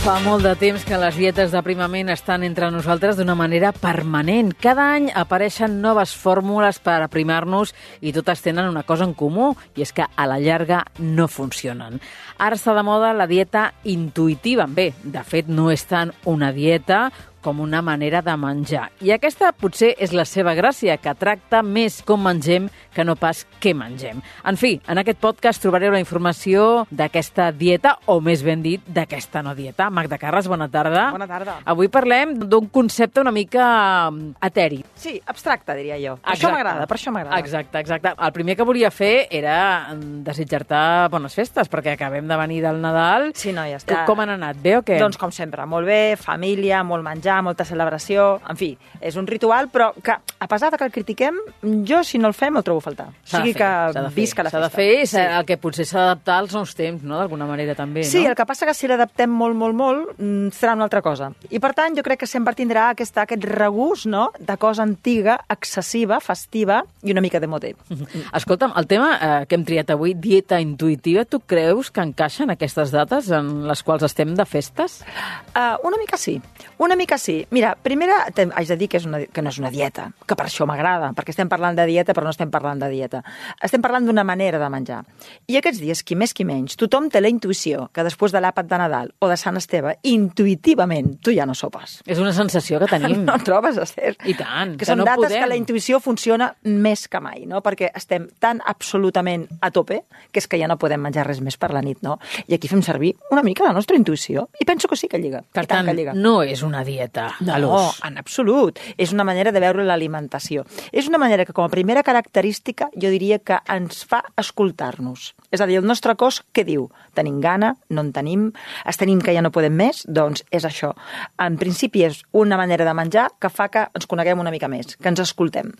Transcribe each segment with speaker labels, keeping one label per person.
Speaker 1: Fa molt de temps que les dietes d'aprimament estan entre nosaltres d'una manera permanent. Cada any apareixen noves fórmules per aprimar-nos i totes tenen una cosa en comú, i és que a la llarga no funcionen. Ara està de moda la dieta intuïtiva. Bé, de fet, no és tant una dieta com una manera de menjar. I aquesta potser és la seva gràcia, que tracta més com mengem que no pas què mengem. En fi, en aquest podcast trobareu la informació d'aquesta dieta, o més ben dit, d'aquesta no dieta. Magda Carles, bona tarda.
Speaker 2: Bona tarda.
Speaker 1: Avui parlem d'un concepte una mica mm, eteri.
Speaker 2: Sí, abstracte, diria jo. Per això m'agrada, per això m'agrada.
Speaker 1: Exacte, exacte. El primer que volia fer era mm, desitjar-te bones festes, perquè acabem de venir del Nadal.
Speaker 2: Sí, no, ja està.
Speaker 1: Com han anat? Bé o què?
Speaker 2: Doncs com sempre, molt bé, família, molt menjar, molta celebració, en fi, és un ritual, però que, a pesar de que el critiquem, jo, si no el fem, el trobo a faltar. O
Speaker 1: S'ha
Speaker 2: sigui
Speaker 1: fer, s'ha
Speaker 2: que visca la
Speaker 1: s'ha
Speaker 2: festa.
Speaker 1: de fer,
Speaker 2: sí.
Speaker 1: el que potser s'ha d'adaptar als nous temps, no?, d'alguna manera també,
Speaker 2: Sí,
Speaker 1: no?
Speaker 2: el que passa que si l'adaptem molt, molt, molt, mm, serà una altra cosa. I per tant, jo crec que sempre tindrà aquest, aquest regús, no?, de cosa antiga, excessiva, festiva i una mica de modé.
Speaker 1: Escolta'm, el tema eh, que hem triat avui, dieta intuïtiva, tu creus que encaixen aquestes dates en les quals estem de festes?
Speaker 2: Uh, una mica sí, una mica sí. Mira, primera, haig de dir que, és una, que no és una dieta, que per això m'agrada, perquè estem parlant de dieta però no estem parlant de dieta. Estem parlant d'una manera de menjar. I aquests dies, qui més qui menys, tothom té la intuïció que després de l'àpat de Nadal o de Sant Esteve, intuïtivament, tu ja no sopes.
Speaker 1: És una sensació que tenim.
Speaker 2: No trobes, Esther?
Speaker 1: I tant,
Speaker 2: Que,
Speaker 1: que
Speaker 2: són
Speaker 1: no
Speaker 2: dates
Speaker 1: podem.
Speaker 2: que la intuïció funciona més que mai, no? Perquè estem tan absolutament a tope que és que ja no podem menjar res més per la nit, no? I aquí fem servir una mica la nostra intuïció. I penso que sí que lliga.
Speaker 1: Per
Speaker 2: tant,
Speaker 1: tant,
Speaker 2: que lliga.
Speaker 1: no és una dieta a
Speaker 2: No,
Speaker 1: l'ús.
Speaker 2: en absolut. És una manera de veure l'alimentació. És una manera que, com a primera característica, jo diria que ens fa escoltar-nos. És a dir, el nostre cos què diu? Tenim gana? No en tenim? Es tenim que ja no podem més? Doncs és això. En principi és una manera de menjar que fa que ens coneguem una mica més, que ens escoltem.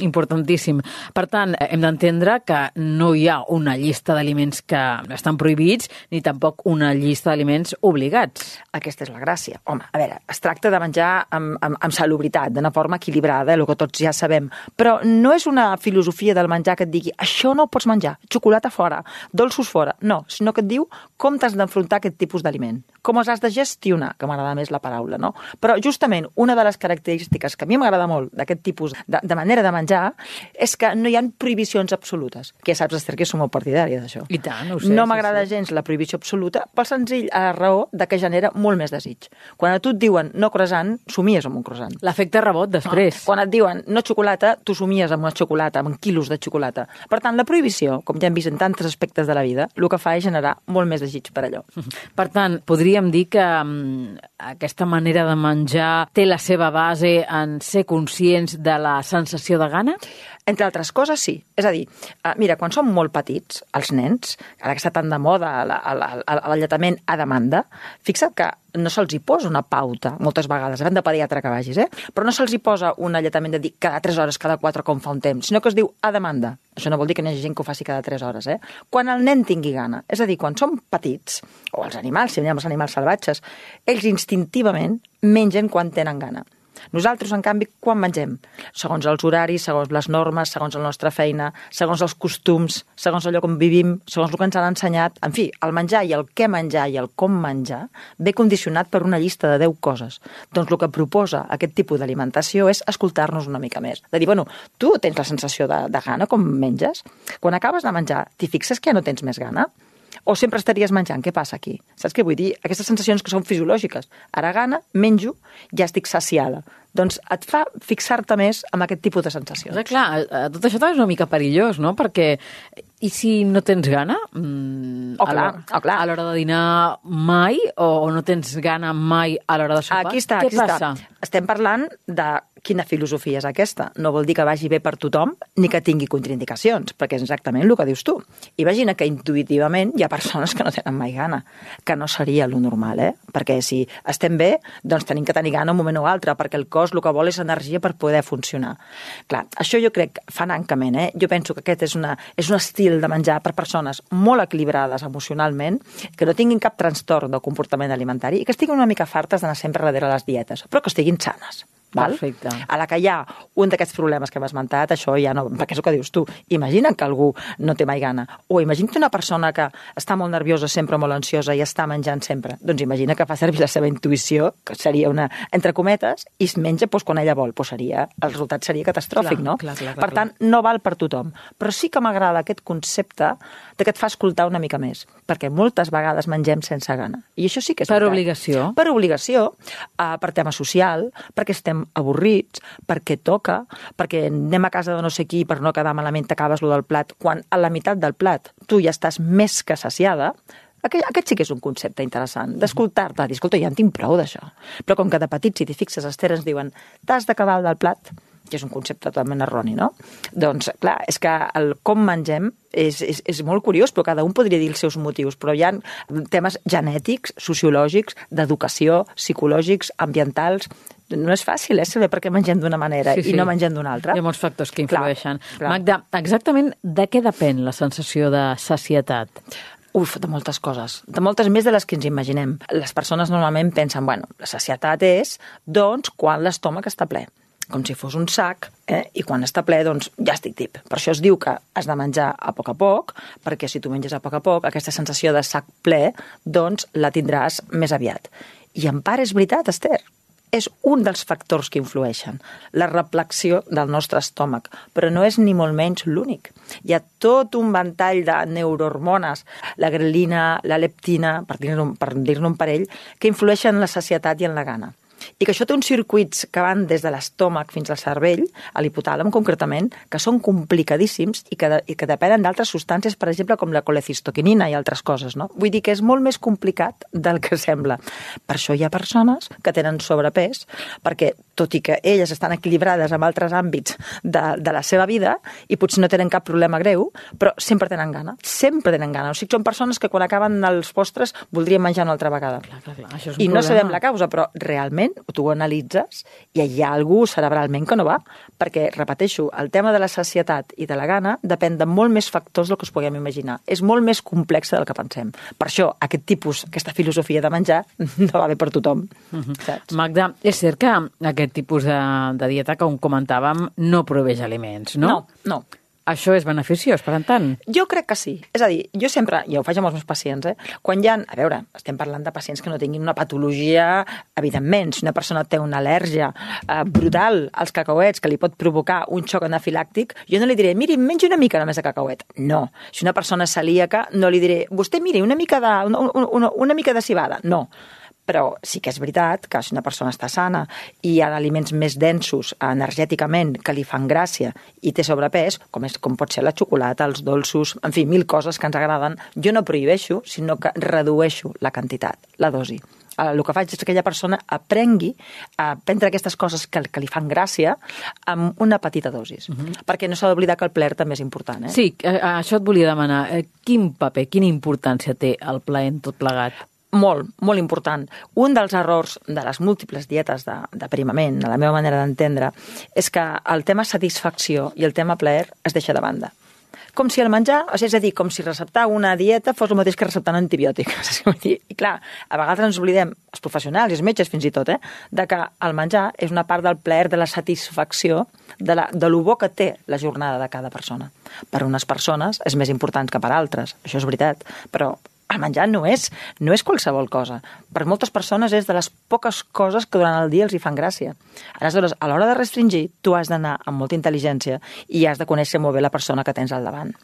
Speaker 1: Importantíssim. Per tant, eh, hem d'entendre que no hi ha una llista d'aliments que estan prohibits ni tampoc una llista d'aliments obligats.
Speaker 2: Aquesta és la gràcia. Home, a veure, es tracta de menjar amb, amb, amb salubritat, d'una forma equilibrada, el que tots ja sabem. Però no és una filosofia del menjar que et digui això no ho pots menjar, xocolata fora, dolços fora. No, sinó que et diu com t'has d'enfrontar aquest tipus d'aliment, com els has de gestionar, que m'agrada més la paraula, no? Però justament una de les característiques que a mi m'agrada molt d'aquest tipus de, de manera de menjar és que no hi ha prohibicions absolutes. Que ja saps, Esther, que som molt partidària d'això.
Speaker 1: I tant, ho sé,
Speaker 2: No m'agrada
Speaker 1: sí.
Speaker 2: gens la prohibició absoluta pel senzill a la raó de que genera molt més desig. Quan a tu et diuen no croissant, somies amb un croissant.
Speaker 1: L'efecte rebot després.
Speaker 2: Quan et diuen no xocolata, tu somies amb una xocolata, amb quilos de xocolata. Per tant, la prohibició, com ja hem vist en tantes aspectes de la vida, el que fa és generar molt més desig per allò.
Speaker 1: Per tant, podríem dir que um, aquesta manera de menjar té la seva base en ser conscients de la sensació de gana?
Speaker 2: Entre altres coses, sí. És a dir, eh, mira, quan som molt petits, els nens, ara que està tan de moda la- la- la- l'alletament a demanda, fixa't que no se'ls hi posa una pauta, moltes vegades, depèn de pediatre que vagis, eh? però no se'ls hi posa un alletament de dir cada 3 hores, cada 4, com fa un temps, sinó que es diu a demanda. Això no vol dir que n'hi hagi gent que ho faci cada 3 hores, eh? Quan el nen tingui gana, és a dir, quan som petits, o els animals, si anem als animals salvatges, ells instintivament mengen quan tenen gana. Nosaltres, en canvi, quan mengem? Segons els horaris, segons les normes, segons la nostra feina, segons els costums, segons allò com vivim, segons el que ens han ensenyat. En fi, el menjar i el què menjar i el com menjar ve condicionat per una llista de 10 coses. Doncs el que proposa aquest tipus d'alimentació és escoltar-nos una mica més. De dir, bueno, tu tens la sensació de, de gana com menges? Quan acabes de menjar, t'hi fixes que ja no tens més gana? O sempre estaries menjant? Què passa aquí? Saps què vull dir? Aquestes sensacions que són fisiològiques. Ara gana, menjo, ja estic saciada. Doncs et fa fixar-te més amb aquest tipus de sensacions.
Speaker 1: Clar, tot això també és una mica perillós, no? Perquè i si no tens gana? Mm,
Speaker 2: Oh,
Speaker 1: a
Speaker 2: clar,
Speaker 1: l'hora-
Speaker 2: oh, clar.
Speaker 1: A l'hora de dinar mai o no tens gana mai a l'hora de sopar?
Speaker 2: Aquí està,
Speaker 1: Què
Speaker 2: aquí
Speaker 1: passa?
Speaker 2: està. Estem parlant de quina filosofia és aquesta? No vol dir que vagi bé per tothom ni que tingui contraindicacions, perquè és exactament el que dius tu. Imagina que intuïtivament hi ha persones que no tenen mai gana, que no seria lo normal, eh? Perquè si estem bé, doncs tenim que tenir gana un moment o altre, perquè el cos el que vol és energia per poder funcionar. Clar, això jo crec, francament, eh? jo penso que aquest és, una, és un estil de menjar per persones molt equilibrades emocionalment, que no tinguin cap trastorn del comportament alimentari i que estiguin una mica fartes d'anar sempre darrere les dietes, però que estiguin sanes. Val?
Speaker 1: Perfecte.
Speaker 2: A la que hi ha un d'aquests problemes que hem esmentat, això ja no... Perquè és el que dius tu. Imagina que algú no té mai gana. O imagina't una persona que està molt nerviosa sempre, molt ansiosa i està menjant sempre. Doncs imagina que fa servir la seva intuïció, que seria una, entre cometes, i es menja doncs, quan ella vol. Doncs seria, el resultat seria catastròfic,
Speaker 1: Clar,
Speaker 2: no?
Speaker 1: clar, clar, clar,
Speaker 2: per tant, no val per tothom. Però sí que m'agrada aquest concepte de que et fa escoltar una mica més. Perquè moltes vegades mengem sense gana. I això sí que és
Speaker 1: Per
Speaker 2: veritat.
Speaker 1: obligació.
Speaker 2: Per obligació, uh, per tema social, perquè estem avorrits, perquè toca, perquè anem a casa de no sé qui per no quedar malament t'acabes lo del plat, quan a la meitat del plat tu ja estàs més que saciada, aquest, aquest sí que és un concepte interessant, d'escoltar-te, dir, escolta, ja en tinc prou d'això. Però com que de petits, si t'hi fixes, Esther, ens diuen, t'has d'acabar el del plat, que és un concepte totalment erroni, no? Doncs, clar, és que el com mengem és, és, és molt curiós, però cada un podria dir els seus motius, però hi ha temes genètics, sociològics, d'educació, psicològics, ambientals... No és fàcil, eh, saber per què mengem d'una manera
Speaker 1: Sí,
Speaker 2: i
Speaker 1: sí.
Speaker 2: no mengem d'una altra.
Speaker 1: Hi ha molts factors que
Speaker 2: Clar,
Speaker 1: influeixen.
Speaker 2: clar.
Speaker 1: Magda, exactament de què depèn la sensació de sacietat?
Speaker 2: Uf, de moltes coses. De moltes més de les que ens imaginem. Les persones normalment pensen, bueno, la sacietat és, doncs, quan l'estómac està ple com si fos un sac, eh? i quan està ple, doncs ja estic tip. Per això es diu que has de menjar a poc a poc, perquè si tu menges a poc a poc, aquesta sensació de sac ple, doncs la tindràs més aviat. I en part és veritat, Esther, és un dels factors que influeixen, la reflexió del nostre estómac, però no és ni molt menys l'únic. Hi ha tot un ventall de neurohormones, la grelina, la leptina, per dir-ne dir un parell, que influeixen en la sacietat i en la gana. I que això té uns circuits que van des de l'estómac fins al cervell, a l'hipotàlam concretament, que són complicadíssims i que, de, i que depenen d'altres substàncies, per exemple, com la colecistoquinina i altres coses. No? Vull dir que és molt més complicat del que sembla. Per això hi ha persones que tenen sobrepès, perquè tot i que elles estan equilibrades amb altres àmbits de, de la seva vida i potser no tenen cap problema greu, però sempre tenen gana, sempre tenen gana. O sigui, són persones que quan acaben els postres voldrien menjar una altra vegada.
Speaker 1: Clar, clar, clar. Això és un
Speaker 2: I no
Speaker 1: problema.
Speaker 2: sabem la causa, però realment tu ho analitzes i hi ha algú cerebralment que no va, perquè, repeteixo, el tema de la sacietat i de la gana depèn de molt més factors del que us puguem imaginar. És molt més complex del que pensem. Per això, aquest tipus, aquesta filosofia de menjar no va bé per tothom. saps?
Speaker 1: Magda, és cert que aquest tipus de, de dieta que on comentàvem no proveix aliments, no?
Speaker 2: no. no.
Speaker 1: Això és beneficiós, per tant.
Speaker 2: Jo crec que sí. És a dir, jo sempre, i ho faig amb els meus pacients, eh? quan hi ha, a veure, estem parlant de pacients que no tinguin una patologia, evidentment, si una persona té una al·lèrgia eh, brutal als cacauets que li pot provocar un xoc anafilàctic, jo no li diré, miri, mengi una mica només de cacauet. No. Si una persona és celíaca, no li diré, vostè miri, una mica de, una, una, una mica de cibada. No però sí que és veritat que si una persona està sana i hi ha aliments més densos energèticament que li fan gràcia i té sobrepès, com, és, com pot ser la xocolata, els dolços, en fi, mil coses que ens agraden, jo no prohibeixo, sinó que redueixo la quantitat, la dosi. El que faig és que aquella persona aprengui a prendre aquestes coses que, que li fan gràcia amb una petita dosis. Uh -huh. Perquè no s'ha d'oblidar que el plaer també és important. Eh?
Speaker 1: Sí, eh, això et volia demanar. Eh, Quin paper, quina importància té el plaer en tot plegat?
Speaker 2: Molt, molt important. Un dels errors de les múltiples dietes d'aprimament, a la meva manera d'entendre, és que el tema satisfacció i el tema plaer es deixa de banda. Com si el menjar, és a dir, com si receptar una dieta fos el mateix que receptar un antibiòtic. I clar, a vegades ens oblidem, els professionals els metges fins i tot, eh, de que el menjar és una part del plaer, de la satisfacció, de, la, de lo bo que té la jornada de cada persona. Per unes persones és més important que per altres, això és veritat, però el menjar no és, no és qualsevol cosa. Per moltes persones és de les poques coses que durant el dia els hi fan gràcia. Aleshores, a l'hora de restringir, tu has d'anar amb molta intel·ligència i has de conèixer molt bé la persona que tens al davant.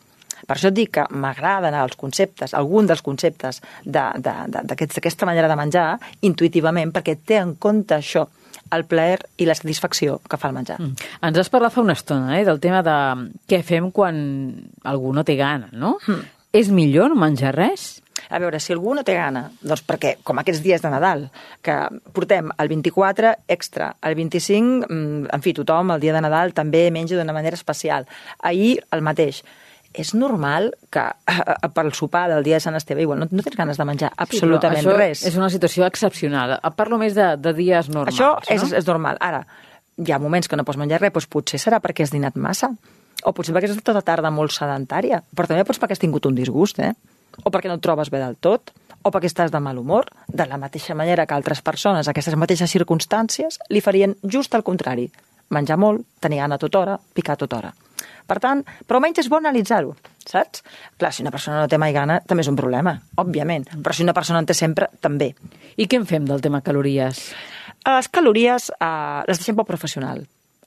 Speaker 2: Per això et dic que m'agraden els conceptes, algun dels conceptes d'aquesta manera de menjar, intuïtivament, perquè té en compte això, el plaer i la satisfacció que fa el menjar. Mm.
Speaker 1: Ens has parlat fa una estona eh, del tema de què fem quan algú no té gana, no? Mm. És millor no menjar res?
Speaker 2: A veure, si algú no té gana, doncs perquè, com aquests dies de Nadal, que portem el 24 extra, el 25, mm, en fi, tothom el dia de Nadal també menja d'una manera especial. Ahir el mateix és normal que eh, pel sopar del dia de Sant Esteve igual no, no tens ganes de menjar absolutament
Speaker 1: sí, això
Speaker 2: res.
Speaker 1: és una situació excepcional. Parlo més de, de dies normals.
Speaker 2: Això és,
Speaker 1: no?
Speaker 2: és normal. Ara, hi ha moments que no pots menjar res, doncs potser serà perquè has dinat massa. O potser perquè has estat tota tarda molt sedentària. Però també pots perquè has tingut un disgust, eh? O perquè no et trobes bé del tot. O perquè estàs de mal humor. De la mateixa manera que altres persones, aquestes mateixes circumstàncies, li farien just el contrari. Menjar molt, tenir gana tota hora, picar tota hora. Per tant, però almenys és bo analitzar-ho, saps? Clar, si una persona no té mai gana, també és un problema, òbviament. Però si una persona en té sempre, també.
Speaker 1: I què en fem del tema calories?
Speaker 2: Les calories eh, les deixem pel professional.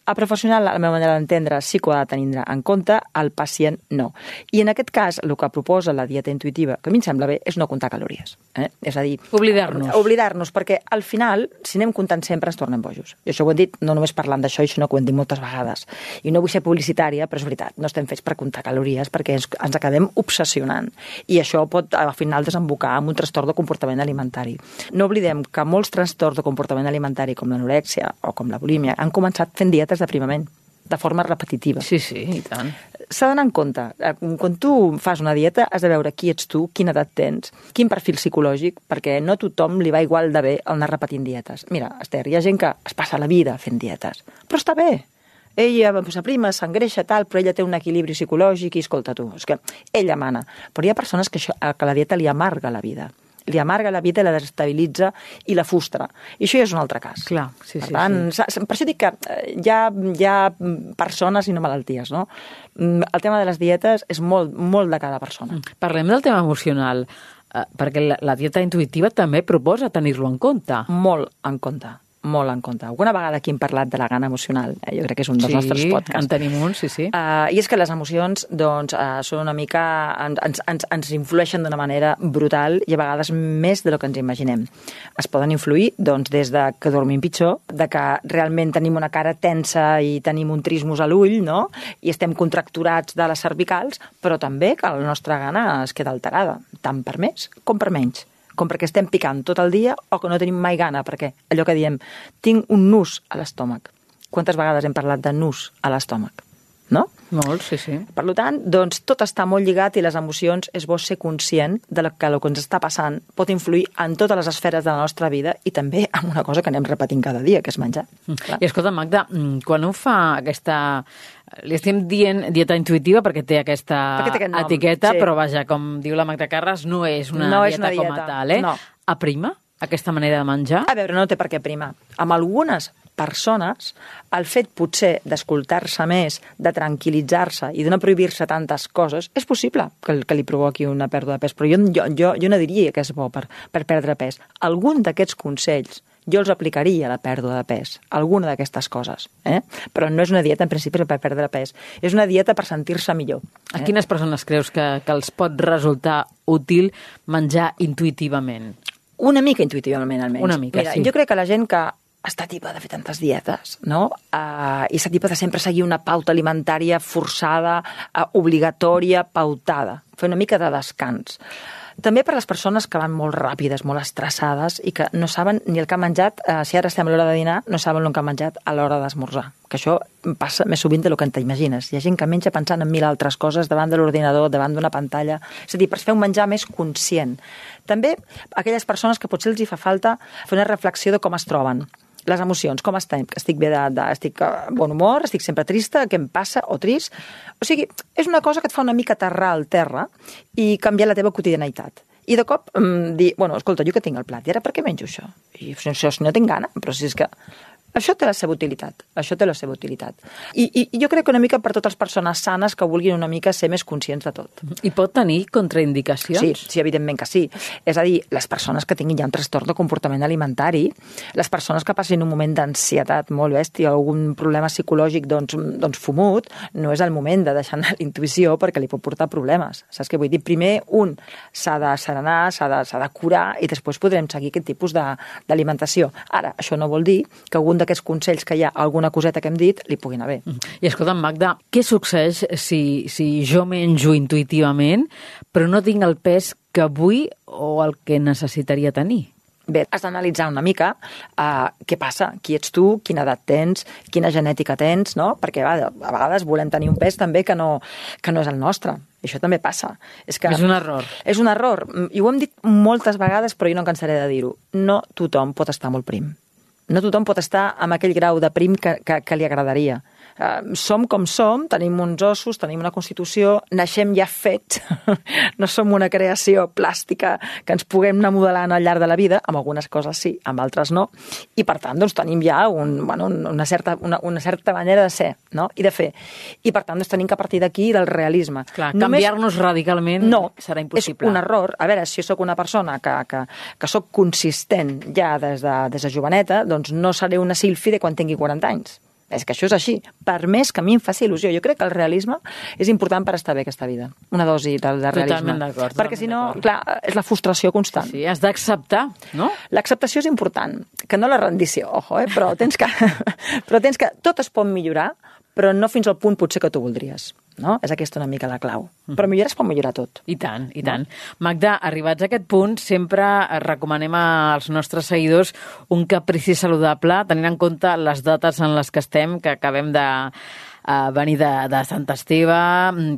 Speaker 2: El professional, a la meva manera d'entendre, sí que ho ha de tenir en compte, el pacient no. I en aquest cas, el que proposa la dieta intuïtiva, que a mi em sembla bé, és no comptar calories. Eh? És a dir...
Speaker 1: Oblidar-nos.
Speaker 2: Oblidar-nos, perquè al final, si anem comptant sempre, ens tornem bojos. I això ho hem dit no només parlant d'això, sinó que ho hem dit moltes vegades. I no vull ser publicitària, però és veritat, no estem fets per comptar calories perquè ens, ens acabem obsessionant. I això pot, al final, desembocar en un trastorn de comportament alimentari. No oblidem que molts trastorns de comportament alimentari, com l'anorèxia o com la bulímia, han començat fent dietes d'aprimament de forma repetitiva.
Speaker 1: Sí, sí, i tant.
Speaker 2: S'ha d'anar en compte. Eh, Quan tu fas una dieta, has de veure qui ets tu, quina edat tens, quin perfil psicològic, perquè no a tothom li va igual de bé el anar repetint dietes. Mira, Esther, hi ha gent que es passa la vida fent dietes, però està bé. Ella s'aprima, s'engreixa, tal, però ella té un equilibri psicològic i, escolta tu, és que ella mana. Però hi ha persones que, això, que la dieta li amarga la vida li amarga la vida, la desestabilitza i la frustra. I això ja és un altre cas.
Speaker 1: Clar, sí,
Speaker 2: per
Speaker 1: sí,
Speaker 2: tant, sí. Per això dic que eh, hi ha, hi ha persones i no malalties, no? Mm, El tema de les dietes és molt, molt de cada persona.
Speaker 1: Parlem del tema emocional, eh, perquè la, la dieta intuïtiva també proposa tenir-lo en compte.
Speaker 2: Molt en compte molt en compte. Alguna vegada aquí hem parlat de la gana emocional, eh? jo crec que és un dels
Speaker 1: sí,
Speaker 2: nostres podcasts.
Speaker 1: en tenim un, sí, sí.
Speaker 2: Uh, I és que les emocions doncs, uh, són una mica... ens, ens, ens influeixen d'una manera brutal i a vegades més de lo que ens imaginem. Es poden influir doncs, des de que dormim pitjor, de que realment tenim una cara tensa i tenim un trismus a l'ull, no? i estem contracturats de les cervicals, però també que la nostra gana es queda alterada, tant per més com per menys com perquè estem picant tot el dia o que no tenim mai gana, perquè allò que diem, tinc un nus a l'estómac. Quantes vegades hem parlat de nus a l'estómac? No?
Speaker 1: Molt, sí, sí.
Speaker 2: Per tant, doncs, tot està molt lligat i les emocions és bo ser conscient de que el que ens està passant pot influir en totes les esferes de la nostra vida i també en una cosa que anem repetint cada dia, que és menjar.
Speaker 1: Mm. I escolta, Magda, mm, quan un fa aquesta li estem dient dieta intuïtiva perquè té aquesta
Speaker 2: perquè té aquest nom,
Speaker 1: etiqueta,
Speaker 2: sí.
Speaker 1: però vaja, com diu la Magda Carles, no és una,
Speaker 2: No
Speaker 1: dieta,
Speaker 2: és una
Speaker 1: com a
Speaker 2: dieta,
Speaker 1: tal, eh?
Speaker 2: no.
Speaker 1: Aprima aquesta manera de menjar?
Speaker 2: A veure, no té per què primar. Amb algunes persones, el fet potser d'escoltar-se més, de tranquil·litzar-se i de no prohibir-se tantes coses, és possible que, que li provoqui una pèrdua de pes, però jo, jo, jo, jo no diria que és bo per, per perdre pes. Algun d'aquests consells jo els aplicaria a la pèrdua de pes, alguna d'aquestes coses. Eh? Però no és una dieta, en principi, per perdre pes. És una dieta per sentir-se millor.
Speaker 1: A quines persones creus que, que els pot resultar útil menjar intuïtivament?
Speaker 2: Una mica intuïtivament, almenys.
Speaker 1: Una mica,
Speaker 2: Mira,
Speaker 1: sí.
Speaker 2: Jo crec que la gent que està tipa de fer tantes dietes, no? Uh, I està tipa de sempre seguir una pauta alimentària forçada, uh, obligatòria, pautada. Fer una mica de descans. També per les persones que van molt ràpides, molt estressades i que no saben ni el que han menjat, eh, si ara estem a l'hora de dinar, no saben el que han menjat a l'hora d'esmorzar. Que això passa més sovint del que t'imagines. Hi ha gent que menja pensant en mil altres coses davant de l'ordinador, davant d'una pantalla. És a dir, per fer un menjar més conscient. També aquelles persones que potser els hi fa falta fer una reflexió de com es troben les emocions, com estem? Estic bé de, de estic a bon humor, estic sempre trista, què em passa, o trist? O sigui, és una cosa que et fa una mica aterrar al terra i canviar la teva quotidianitat. I de cop mm, dir, bueno, escolta, jo que tinc el plat, i ara per què menjo això? I això, si no tinc gana, però si és que... Això té la seva utilitat, això té la seva utilitat. I, i, i jo crec que una mica per totes les persones sanes que vulguin una mica ser més conscients de tot.
Speaker 1: I pot tenir contraindicacions?
Speaker 2: Sí, sí, evidentment que sí. És a dir, les persones que tinguin ja un trastorn de comportament alimentari, les persones que passin un moment d'ansietat molt bèstia o algun problema psicològic doncs, doncs fumut, no és el moment de deixar anar l'intuïció perquè li pot portar problemes. Saps què vull dir? Primer, un s'ha de serenar, s'ha de, de curar i després podrem seguir aquest tipus de- d'alimentació. Ara, això no vol dir que algun d'aquests consells que hi ha, alguna coseta que hem dit, li pugui anar bé.
Speaker 1: I escolta'm, Magda, què succeeix si, si jo menjo intuïtivament però no tinc el pes que vull o el que necessitaria tenir?
Speaker 2: Bé, has d'analitzar una mica uh, què passa, qui ets tu, quina edat tens, quina genètica tens, no? Perquè va, a vegades volem tenir un pes també que no, que no és el nostre. I això també passa. És, que
Speaker 1: És un error.
Speaker 2: És un error. I ho hem dit moltes vegades, però jo no em cansaré de dir-ho. No tothom pot estar molt prim. No tothom pot estar amb aquell grau de prim que, que, que li agradaria. Uh, som com som, tenim uns ossos, tenim una constitució, naixem ja fets, no som una creació plàstica que ens puguem anar modelant al llarg de la vida, amb algunes coses sí, amb altres no, i per tant doncs, tenim ja un, bueno, una, certa, una, una certa manera de ser no? i de fer. I per tant doncs, tenim que partir d'aquí del realisme.
Speaker 1: Clar, canviar-nos radicalment
Speaker 2: no,
Speaker 1: serà impossible.
Speaker 2: és un error. A veure, si jo sóc una persona que, que, que sóc consistent ja des de, des de joveneta, doncs no seré una sílfide quan tingui 40 anys. És que això és així. Per més que a mi em faci il·lusió. Jo crec que el realisme és important per estar bé aquesta vida. Una dosi de, de realisme.
Speaker 1: Totalment d'acord.
Speaker 2: Perquè si no, clar, és la frustració constant.
Speaker 1: Sí, has d'acceptar, no?
Speaker 2: L'acceptació és important. Que no la rendició, ojo, eh? però, tens que, però tens que... Tot es pot millorar, però no fins al punt potser que tu voldries. No? És aquesta una mica la clau. Però millorar es pot millorar tot.
Speaker 1: I tant, i tant. No? Magda, arribats a aquest punt, sempre recomanem als nostres seguidors un caprici saludable, tenint en compte les dates en les que estem, que acabem de uh, venir de, de Sant Esteve,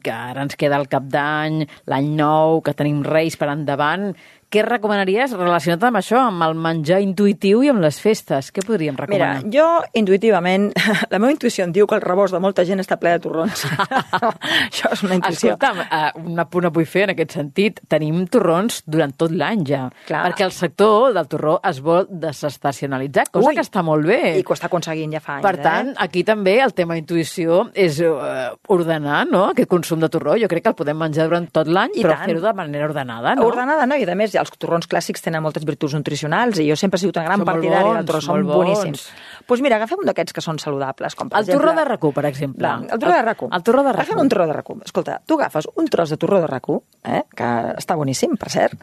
Speaker 1: que ara ens queda el cap d'any, l'any nou, que tenim Reis per endavant. Què recomanaries relacionat amb això, amb el menjar intuïtiu i amb les festes? Què podríem recomanar?
Speaker 2: Mira, jo intuïtivament, la meva intuïció em diu que el rebost de molta gent està ple de torrons. això és una intuïció.
Speaker 1: Escolta'm, uh, un apunt a vull fer en aquest sentit. Tenim torrons durant tot l'any ja.
Speaker 2: Clar.
Speaker 1: Perquè el sector del torró es vol desestacionalitzar, cosa
Speaker 2: Ui,
Speaker 1: que està molt bé.
Speaker 2: I que ho està aconseguint ja fa anys.
Speaker 1: Per tant,
Speaker 2: eh?
Speaker 1: aquí també el tema intuïció és uh, ordenar no? aquest consum de torró. Jo crec que el podem menjar durant tot l'any, però fer-ho de manera ordenada. No?
Speaker 2: Ordenada, no? I a més, els torrons clàssics tenen moltes virtuts nutricionals i jo sempre he sigut una gran
Speaker 1: Són
Speaker 2: partidària del torró, són boníssims. Doncs pues mira, agafem un d'aquests que són saludables, com per
Speaker 1: El
Speaker 2: exemple...
Speaker 1: torró de racó, per exemple.
Speaker 2: La, el torró de racó.
Speaker 1: El torró de racó.
Speaker 2: Agafem un torró de racó. Escolta, tu agafes un tros de torró de racó, eh, que està boníssim, per cert,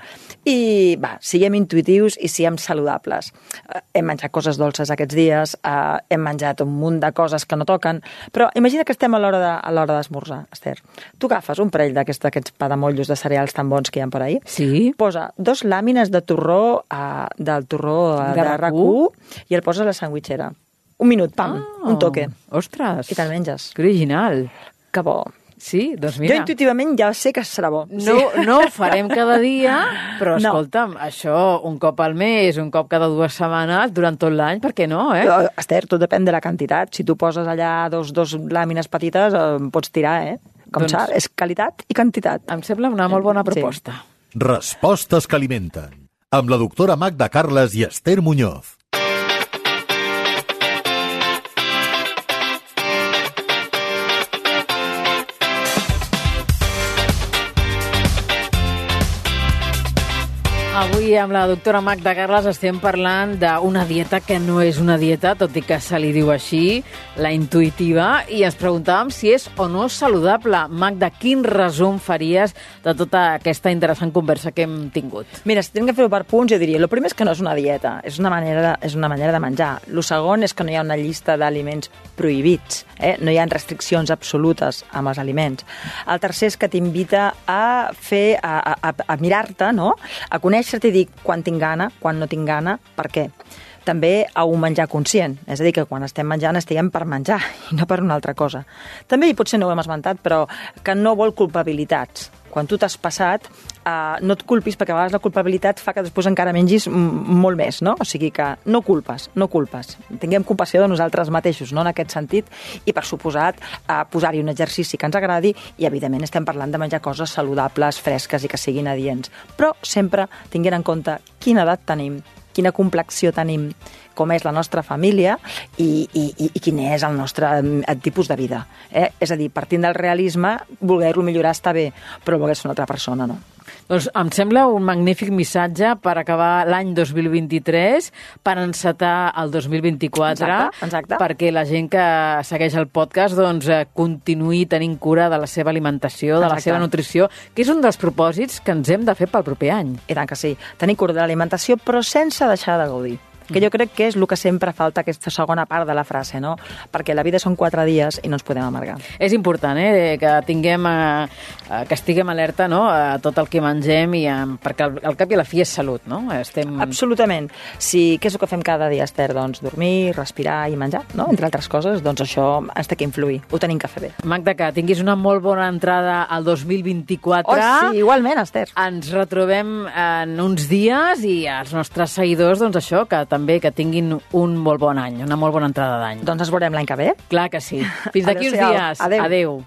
Speaker 2: i va, siguem intuïtius i siguem saludables. Eh, hem menjat coses dolces aquests dies, eh, hem menjat un munt de coses que no toquen, però imagina que estem a l'hora de, a l'hora d'esmorzar, Esther. Tu agafes un parell d'aquests padamollos de cereals tan bons que hi ha per ahí,
Speaker 1: Sí.
Speaker 2: posa dos làmines de torró uh, del torró uh,
Speaker 1: De
Speaker 2: de,
Speaker 1: racó
Speaker 2: i el poses a la sandwitxera. Un minut, pam,
Speaker 1: Ah,
Speaker 2: un toque.
Speaker 1: Ostres.
Speaker 2: I te'l menges.
Speaker 1: Que original.
Speaker 2: Que bo.
Speaker 1: Sí, doncs
Speaker 2: Jo
Speaker 1: mira.
Speaker 2: intuïtivament ja sé que serà bo.
Speaker 1: No, no ho farem cada dia, però
Speaker 2: No.
Speaker 1: escolta'm, això un cop al mes, un cop cada dues setmanes, durant tot l'any, per què no, eh?
Speaker 2: Però, Esther, tot depèn de la quantitat. Si tu poses allà dos, dos làmines petites, eh, pots tirar, eh? Com
Speaker 1: Doncs-
Speaker 2: doncs... és qualitat i quantitat.
Speaker 1: Em sembla una molt bona
Speaker 2: Sí.
Speaker 3: Respostes que alimenten. Amb la doctora Magda Carles i Esther Muñoz.
Speaker 1: Avui amb la doctora Magda Carles estem parlant d'una dieta que no és una dieta, tot i que se li diu així, la intuïtiva, i ens preguntàvem si és o no saludable. Magda, quin resum faries de tota aquesta interessant conversa que hem tingut?
Speaker 2: Mira, si tenim que fer-ho per punts, jo diria, el primer és que no és una dieta, és una manera de, és una manera de menjar. El segon és que no hi ha una llista d'aliments prohibits, eh? no hi ha restriccions absolutes amb els aliments. El tercer és que t'invita a fer, a, a, a, mirar-te, no? a conèixer-te i dir quan tinc gana, quan no tinc gana, per què també a un menjar conscient, és a dir, que quan estem menjant estiguem per menjar i no per una altra cosa. També, i potser no ho hem esmentat, però que no vol culpabilitats. Quan tu t'has passat, eh, no et culpis, perquè a vegades la culpabilitat fa que després encara mengis molt més, no? O sigui que no culpes, no culpes. Tinguem compassió de nosaltres mateixos, no?, en aquest sentit, i per suposat eh, posar-hi un exercici que ens agradi i, evidentment, estem parlant de menjar coses saludables, fresques i que siguin adients. Però sempre tinguent en compte quina edat tenim, quina complexió tenim, com és la nostra família i, i, i, i quin és el nostre mm, tipus de vida. Eh? És a dir, partint del realisme, voler-lo millorar està bé, però voler ser una altra persona, no?
Speaker 1: Doncs em sembla un magnífic missatge per acabar l'any 2023, per encetar el 2024,
Speaker 2: Exacte, exacte.
Speaker 1: perquè la gent que segueix el podcast doncs, eh, continuï tenint cura de la seva alimentació, de la
Speaker 2: Exacte.
Speaker 1: seva nutrició, que és un dels propòsits que ens hem de fer pel proper any.
Speaker 2: I tant que sí. Tenir cura de l'alimentació, però sense deixar de gaudir. Que jo crec que és el que sempre falta, aquesta segona part de la frase, no? Perquè la vida són quatre dies i no ens podem amargar.
Speaker 1: És important, eh, que tinguem, eh, que estiguem alerta no? a tot el que mengem, i, eh, perquè al, al cap i a la fi és salut, no?
Speaker 2: Estem... Absolutament. Si, què és el que fem cada dia, Esther? Doncs dormir, respirar i menjar, no? Entre altres coses, doncs això ens té que influir. Ho tenim que fer bé.
Speaker 1: Magda, que tinguis una molt bona entrada al 2024.
Speaker 2: Oh, sí, igualment, Esther.
Speaker 1: Ens retrobem en uns dies i els nostres seguidors, doncs això, que també que tinguin un molt bon any, una molt bona entrada d'any.
Speaker 2: Doncs ens veurem l'any que ve.
Speaker 1: Clar que sí. Fins d'aquí uns dies.
Speaker 2: Adéu.
Speaker 1: Adéu.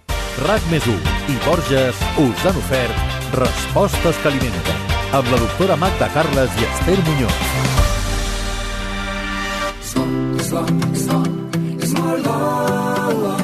Speaker 3: RAC més i Borges us han ofert Respostes que alimenten amb la doctora Magda Carles i Esther Muñoz.